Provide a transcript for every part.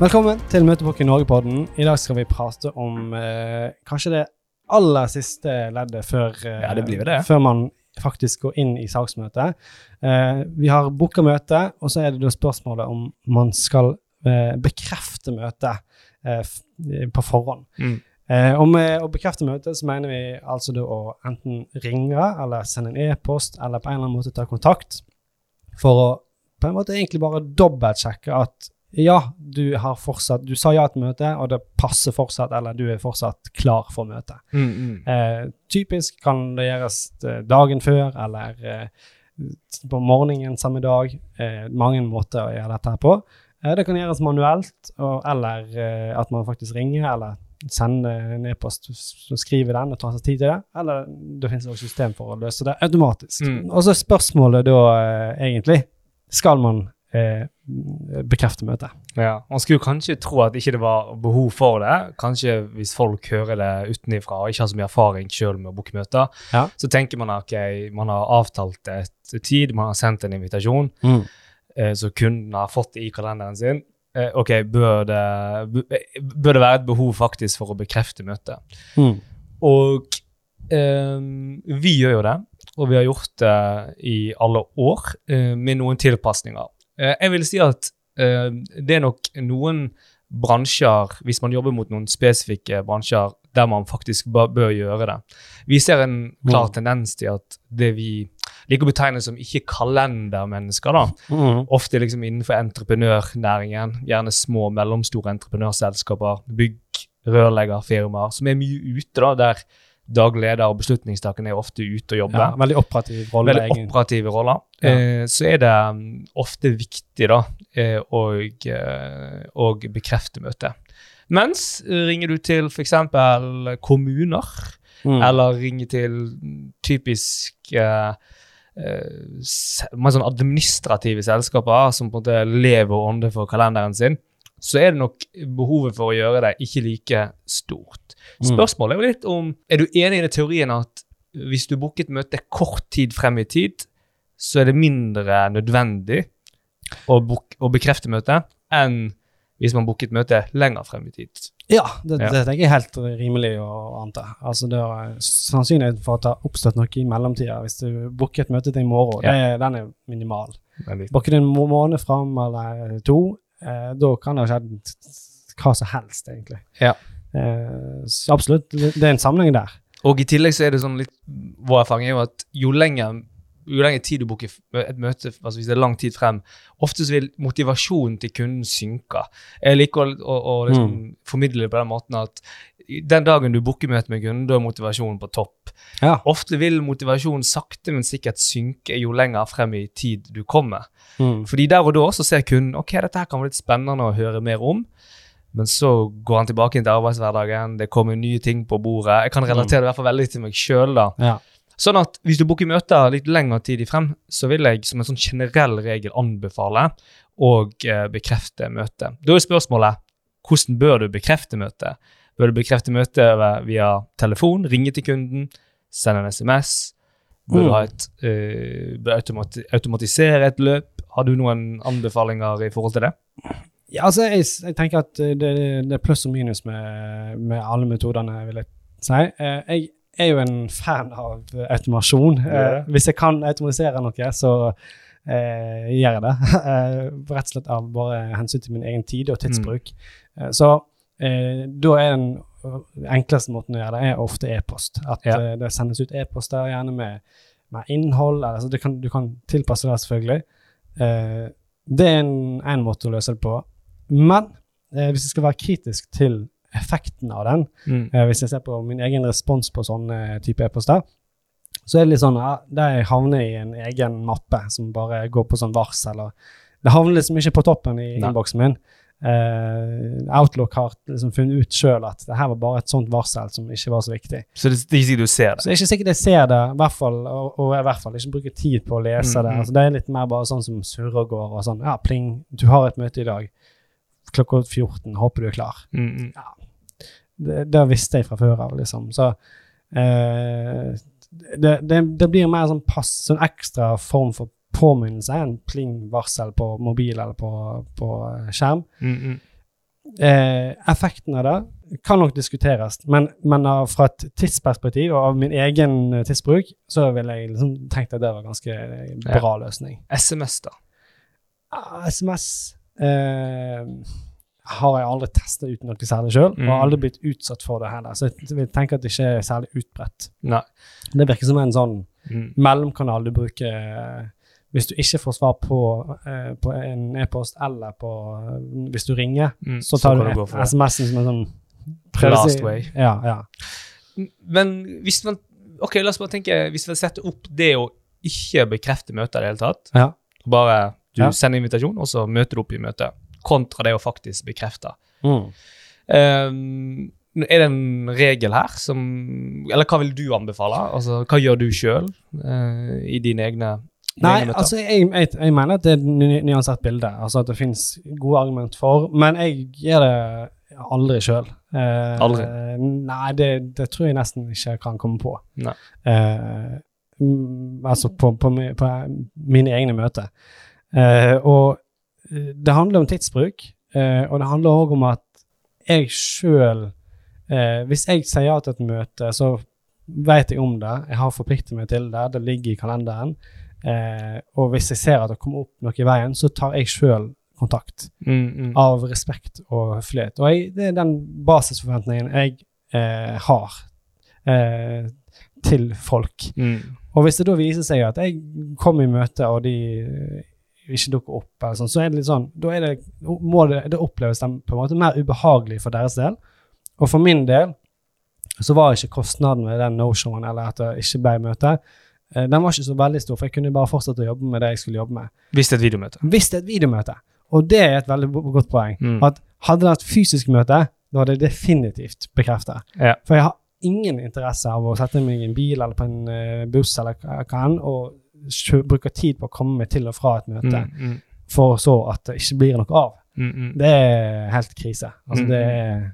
Velkommen til Møtebukk i Norge-podden. I dag skal vi prate om eh, kanskje det aller siste leddet før, eh, Ja, det blir det. før man faktisk går inn i saksmøtet. Eh, vi har booka møte, og så er det da spørsmålet om man skal eh, bekrefte møtet eh, på forhånd. Mm. Eh, og med å bekrefte møtet så mener vi altså da å enten ringe eller sende en e-post eller på en eller annen måte ta kontakt for å på en måte egentlig bare dobbeltsjekke at ja, du har fortsatt Du sa ja til møtet, og det passer fortsatt, eller du er fortsatt klar for møtet. Mm, mm. Eh, typisk kan det gjøres eh, dagen før, eller eh, på morgenen samme dag. Eh, mange måter å gjøre dette her på. Eh, det kan gjøres manuelt, og, eller eh, at man faktisk ringer, eller sender en e-post og skriver den og tar seg tid til det. Eller det finnes også system for å løse det automatisk. Mm. Og så er spørsmålet da egentlig Skal man eh, bekrefte møtet? Ja, Man skulle kanskje tro at ikke det var behov for det. Kanskje hvis folk hører det utenifra og ikke har så mye erfaring selv med å booke møter, Ja. så tenker man at okay, man har avtalt et tid, man har sendt en invitasjon, eh, så kunden har fått det i kalenderen sin. Eh, ok, bør det, bør det være et behov faktisk for å bekrefte møtet? Mm. Og ehm, vi gjør jo det, og vi har gjort det i alle år, eh, med noen tilpasninger. Eh, jeg vil si at eh, det er nok noen bransjer, hvis man jobber mot noen spesifikke bransjer, der man faktisk bør gjøre det. Vi ser en klar Mm. tendens til at det vi liker å betegne som ikke-kalendermennesker, da, Mm. ofte liksom innenfor entreprenørnæringen, gjerne små og mellomstore entreprenørselskaper, bygg, rørleggerfirmaer, som er mye ute, da, der daglig leder og beslutningstakerne er ofte ute og jobber. Ja, veldig operativ rolle. Veldig egentlig. operative roller. Ja. Eh, så er det mm, ofte viktig da, eh, å, eh, å bekrefte møtet. Mens eh, ringer du til f.eks. kommuner, Mm. eller ringer til typisk eh, eh, sånn administrative selskaper som på en måte lever og ånder for kalenderen sin, så er det nok behovet for å gjøre det ikke like stort. Mm. Spørsmålet er jo litt om Er du enig i den teorien at hvis du booker et møte kort tid frem i tid, så er det mindre nødvendig å, å bekrefte møtet enn hvis man booker et møte lenger frem i tid? Ja, det, Ja. det tenker jeg er helt rimelig å anta. Altså det er Sannsynligheten for at det har oppstått noe i mellomtida, hvis du booker et møte til i morgen, Ja. det, den er minimal. Du en måned fram eller to, eh, da kan det ha skjedd hva som helst, egentlig. Ja. Eh, så absolutt, det er en sammenheng der. Og i tillegg så er det sånn litt Vår erfaring er jo at jo lenger, jo lenger tid du booker et møte, altså hvis det er lang tid frem, ofte så vil motivasjonen til kunden synke. Jeg liker å, å, å liksom formidle det på den måten at den dagen du booker møte med kunden, da er motivasjonen på topp. Ja. Ofte vil motivasjonen sakte, men sikkert synke jo lenger frem i tid du kommer. Mm. Fordi der og da så ser kunden ok, dette her kan være litt spennende å høre mer om. Men så går han tilbake inn til arbeidshverdagen, det kommer nye ting på bordet. Jeg kan relatere det i hvert fall veldig til meg sjøl. Ja. Sånn at hvis du booker møter litt lengre tid i frem, så vil jeg som en sånn generell regel anbefale å eh, bekrefte møtet. Da er spørsmålet hvordan bør du bekrefte møtet? Bør du bekrefte møtet via telefon, ringe til kunden, sende en SMS? Bør du Mm. ha et, uh, automati automatisere et løp? Har du noen anbefalinger i forhold til det? Ja, altså, jeg, jeg tenker at det, det er pluss og minus med, med alle metodene, vil jeg si. Eh, jeg er jo en fan av automasjon. Eh, hvis jeg kan automatisere noe, så eh, gjør jeg det. Eh, rett og slett av bare hensyn til min egen tid og tidsbruk. Eh, så eh, da er den enkleste måten å gjøre det, er ofte e-post. At eh, det sendes ut e-poster, gjerne med, med innhold. Altså, det kan, du kan tilpasse det, selvfølgelig. Eh, det er en, en måte å løse det på. Men eh, hvis jeg skal være kritisk til effekten av den, eh, hvis jeg ser på min egen respons på sånne type e-poster, så er det litt sånn ja, jeg havner i en egen mappe som bare går på sånn varsel. Og det havner liksom ikke på toppen i innboksen min. Uh, Outlook har liksom funnet ut sjøl at det her var bare et sånt varsel som ikke var så viktig. Så det, det er ikke sikkert du ser det? Så det. er ikke sikkert jeg ser det, i hvert fall, og, og i hvert fall ikke bruker tid på å lese Mm, det. mm. Altså, det er litt mer bare sånn som surrer og går, og sånn Ja, pling, du har et møte i dag klokka 14, håper du er klar. Mm, mm. Det, det visste jeg fra før av, liksom. Så eh, det, det, det blir mer sånn pass, sånn ekstra form for påminnelse enn pling-varsel på mobil eller på, på eh, skjerm. Mm, mm. eh, effekten av det kan nok diskuteres, men, men av- fra et tidsperspektiv og av min egen eh, tidsbruk, så ville jeg liksom tenkt at det var en ganske eh, bra løsning. SMS, da. Ah, SMS eh, har jeg aldri testet uten noe særlig sjøl, Mm. og har aldri blitt utsatt for det heller. Så jeg tenker at det ikke er særlig utbredt. Nei. Det virker som en sånn Mm. mellomkanal du bruker eh, hvis du ikke får svar på, eh, på en e-post eller på eh, hvis du ringer, Mm. så tar så du du. SMS-en som en sånn Last way. Ja, ja. Men hvis man Ok, la oss bare tenke Hvis vi setter opp det å ikke bekrefte møtet i det hele tatt, ja. bare du sender invitasjon, og så møter du opp i møtet, kontra det å faktisk bekrefte. Mm. Um, er det en regel her som Eller hva vil du anbefale? Altså, Hva gjør du sjøl i dine egne, Nei, egne møter? altså jeg, jeg, jeg mener at det er et ny- nyansert bilde. Altså at det finnes gode argument for, men jeg gjør det aldri sjøl. Eh, Aldri? Nei, det, det tror jeg nesten ikke kan komme på. Nei. Eh, mm, altså på, på, på mine egne møter. Eh, og eh, det handler om tidsbruk, eh, og det handler òg om at jeg sjøl eh, Hvis jeg sier ja til et møte, så vet jeg om det, jeg har forpliktet meg til det, det ligger i kalenderen. Eh, og hvis jeg ser at det kommer opp noe i veien, så tar jeg sjøl kontakt. Mm, mm. Av respekt og høflighet. Og jeg, det er den basisforventningen jeg eh, har eh, til folk. Mm. Og hvis det da viser seg at jeg kommer i møte, og de ikke dukker opp, eller sånn, så er det litt sånn Da det, må det, det oppleves dem på en måte mer ubehagelig for deres del. Og for min del så var ikke kostnaden ved den no-showen, eller at det ikke ble møte, eh, den var ikke så veldig stor, for jeg kunne bare fortsette å jobbe med det jeg skulle jobbe med. Hvis det er et videomøte. Hvis det er et videomøte. Og det er et veldig godt poeng. Mm. At hadde det vært fysisk møte, da hadde jeg definitivt bekreftet. Ja. For jeg har ingen interesse av å sette meg i en bil eller på en eh, buss eller hva enn, og kjø- bruke tid på å komme til og fra et møte, Mm, mm, for så at det ikke blir noe av. mm, mm. Det er helt krise. Altså, Mm. det, er,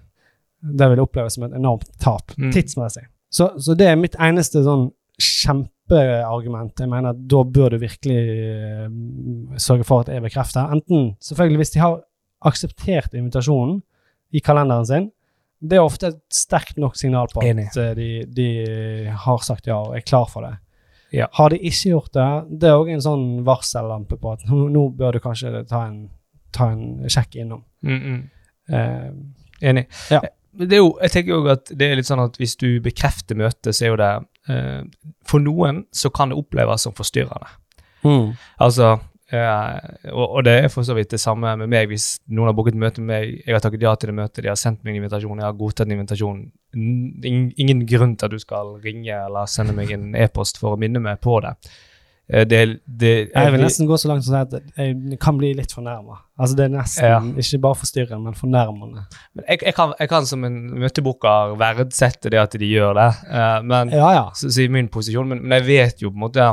det vil oppleves som et enormt tap, Mm. tidsmessig. Så, så det er mitt eneste sånn kjempeargument. Jeg mener at da bør du virkelig eh, sørge for at jeg er bekreftet. Enten selvfølgelig hvis de har akseptert invitasjonen i kalenderen sin. Det er ofte et sterkt nok signal på at eh, de, de har sagt ja og er klar for det. Ja. Har de ikke gjort det, det er òg en sånn varsellampe på at nå, bør du kanskje ta en, ta en sjekk innom. Mm, mm. Eh, Enig. Ja. Det jo, jeg tenker jo at det er litt sånn at hvis du bekrefter møtet, så er jo det eh, For noen så kan det oppleves som forstyrrende. Altså eh, og, og det er for så vidt det samme med meg hvis noen har booket møte med meg, jeg har takket ja til det møtet, de har sendt meg en invitasjon, jeg har godtatt en invitasjon. N- Ingen grunn til at du skal ringe eller sende meg en e-post for å minne meg på det. Uh, Det, det Jeg vil nesten gå så langt som å si at jeg kan bli litt fornærma. Altså, det er nesten Ja. ikke bare forstyrrende, men fornærmende. Men jeg, jeg, kan, jeg kan som en møtebooker verdsette det at de gjør det, uh, men Ja, ja. så, så i min posisjon, men, men jeg vet jo på en måte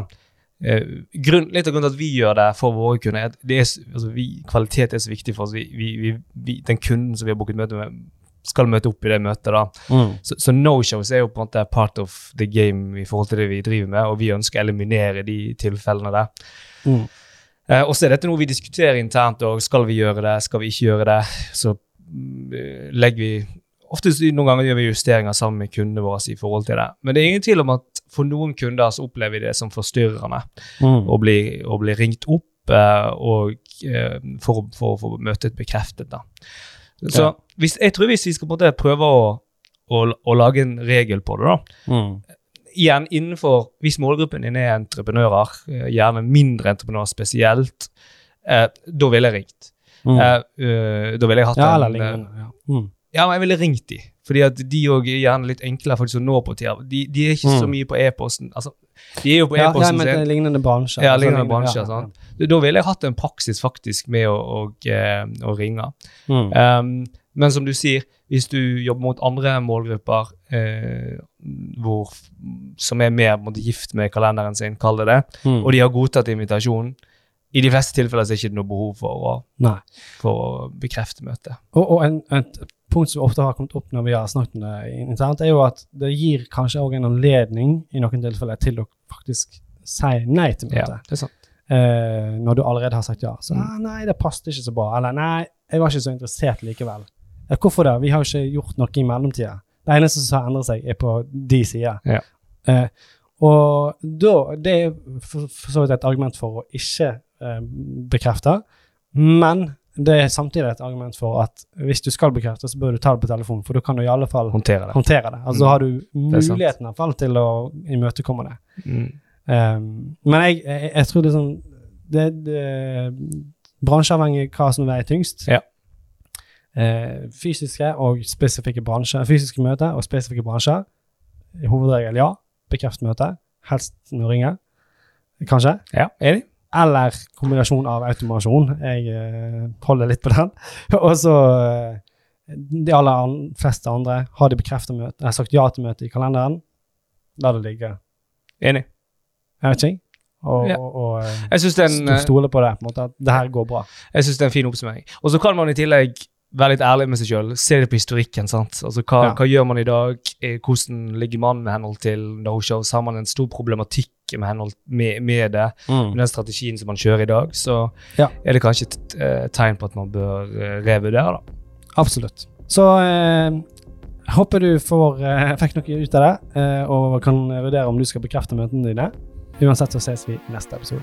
grunn, Litt av grunnen til at vi gjør det for våre kunder, er at det er, altså, vi, kvalitet er så viktig for oss. Vi, vi, den kunden som vi har booket møte med, skal møte opp i det møtet. da. Mm. Så, så no-shows er jo på en måte part of the game i forhold til det vi driver med, og vi ønsker å eliminere de tilfellene der. Mm. Eh, og så er dette noe vi diskuterer internt, og skal vi gjøre det, skal vi ikke gjøre det? Så mm, eh, legger vi Ofte noen ganger gjør vi justeringer sammen med kundene våre i forhold til det. Men det er ingen tvil om at for noen kunder så opplever vi det som forstyrrende Mm. å bli, å bli ringt opp eh, og, eh, for, for, for å få møtet bekreftet. Da. Så Ja. hvis, jeg tror hvis vi skal på en måte prøve å, å, å lage en regel på det, da, Mm. igjen innenfor Hvis målgruppen din er entreprenører, eh, gjerne mindre entreprenører spesielt, eh, da ville jeg ringt. Mm. Eh, uh, da ville jeg hatt ja, en eller lignende. Ja. Mm. Ja, men jeg ville ringt de. Fordi at de òg er gjerne litt enklere faktisk å nå på tida. De, de er ikke så Mm. mye på e-posten. Altså, de er jo på Ja, ja, e-posten men det sin. er lignende bransjer. Ja, Altså, lignende bransjer, ja, sant. Da ville jeg hatt en praksis faktisk med å, og, eh, å ringe. Mm. Um, men som du sier, hvis du jobber mot andre målgrupper eh, hvor, som er mer måtte, gift med kalenderen sin, kall det det, Mm. og de har godtatt invitasjonen, i de fleste tilfeller så er det ikke noe behov for å, for å bekrefte møtet. Og, og en, et punkt som ofte har kommet opp når vi har snakket om det internt, er jo at det gir kanskje òg en anledning i noen tilfeller til å faktisk si nei til Ja, det er sant. Eh, når du allerede har sagt ja. Så Mm. ah, nei, det passet ikke så bra. Eller nei, jeg var ikke så interessert likevel. Ja, hvorfor det? Vi har jo ikke gjort noe i mellomtida. Det eneste som har endret seg, er på de sider. Ja. Eh, og da, det er for, for så vidt et argument for å ikke eh, bekrefte, men det er samtidig et argument for at hvis du skal bekrefte, så bør du ta det på telefonen, for da kan du i alle fall Håndtere det. håndtere det. Altså Mm. har du muligheten i hvert fall til å imøtekomme det. Mm. Um, men jeg, jeg, jeg tror det er sånn det, det, Bransjeavhengig hva som veier tyngst. Ja. Uh, fysiske og spesifikke bransjer Fysiske møter og spesifikke bransjer. I hovedregel ja. Bekreft møte. Helst å ringe. Kanskje. Ja, enig? Eller kombinasjon av automasjon. Jeg eh, holder litt på den. og så eh, de aller fleste andre har de bekreftet møte, har sagt ja til møte i kalenderen. La det ligge. Enig. Jeg vet ikke. Og, Ja. og, og eh, syns stole på det, på en måte, at det her går bra. jeg synes det er en fin oppsummering. Og så kan man i tillegg være litt ærlig med seg sjøl. Se det på historikken. sant? Altså, hva, Ja. hva gjør man i dag? Eh, Hvordan ligger man med henhold til no-shows? Har man en stor problematikk med henhold med, med det? Med den strategien som man kjører i dag, så Ja. er det kanskje et eh, tegn på at man bør eh, revurdere, da. Absolutt. Så eh, håper du får, eh, fikk noe ut av det, eh, og kan vurdere om du skal bekrefte møtene dine. Uansett så ses vi i neste episode.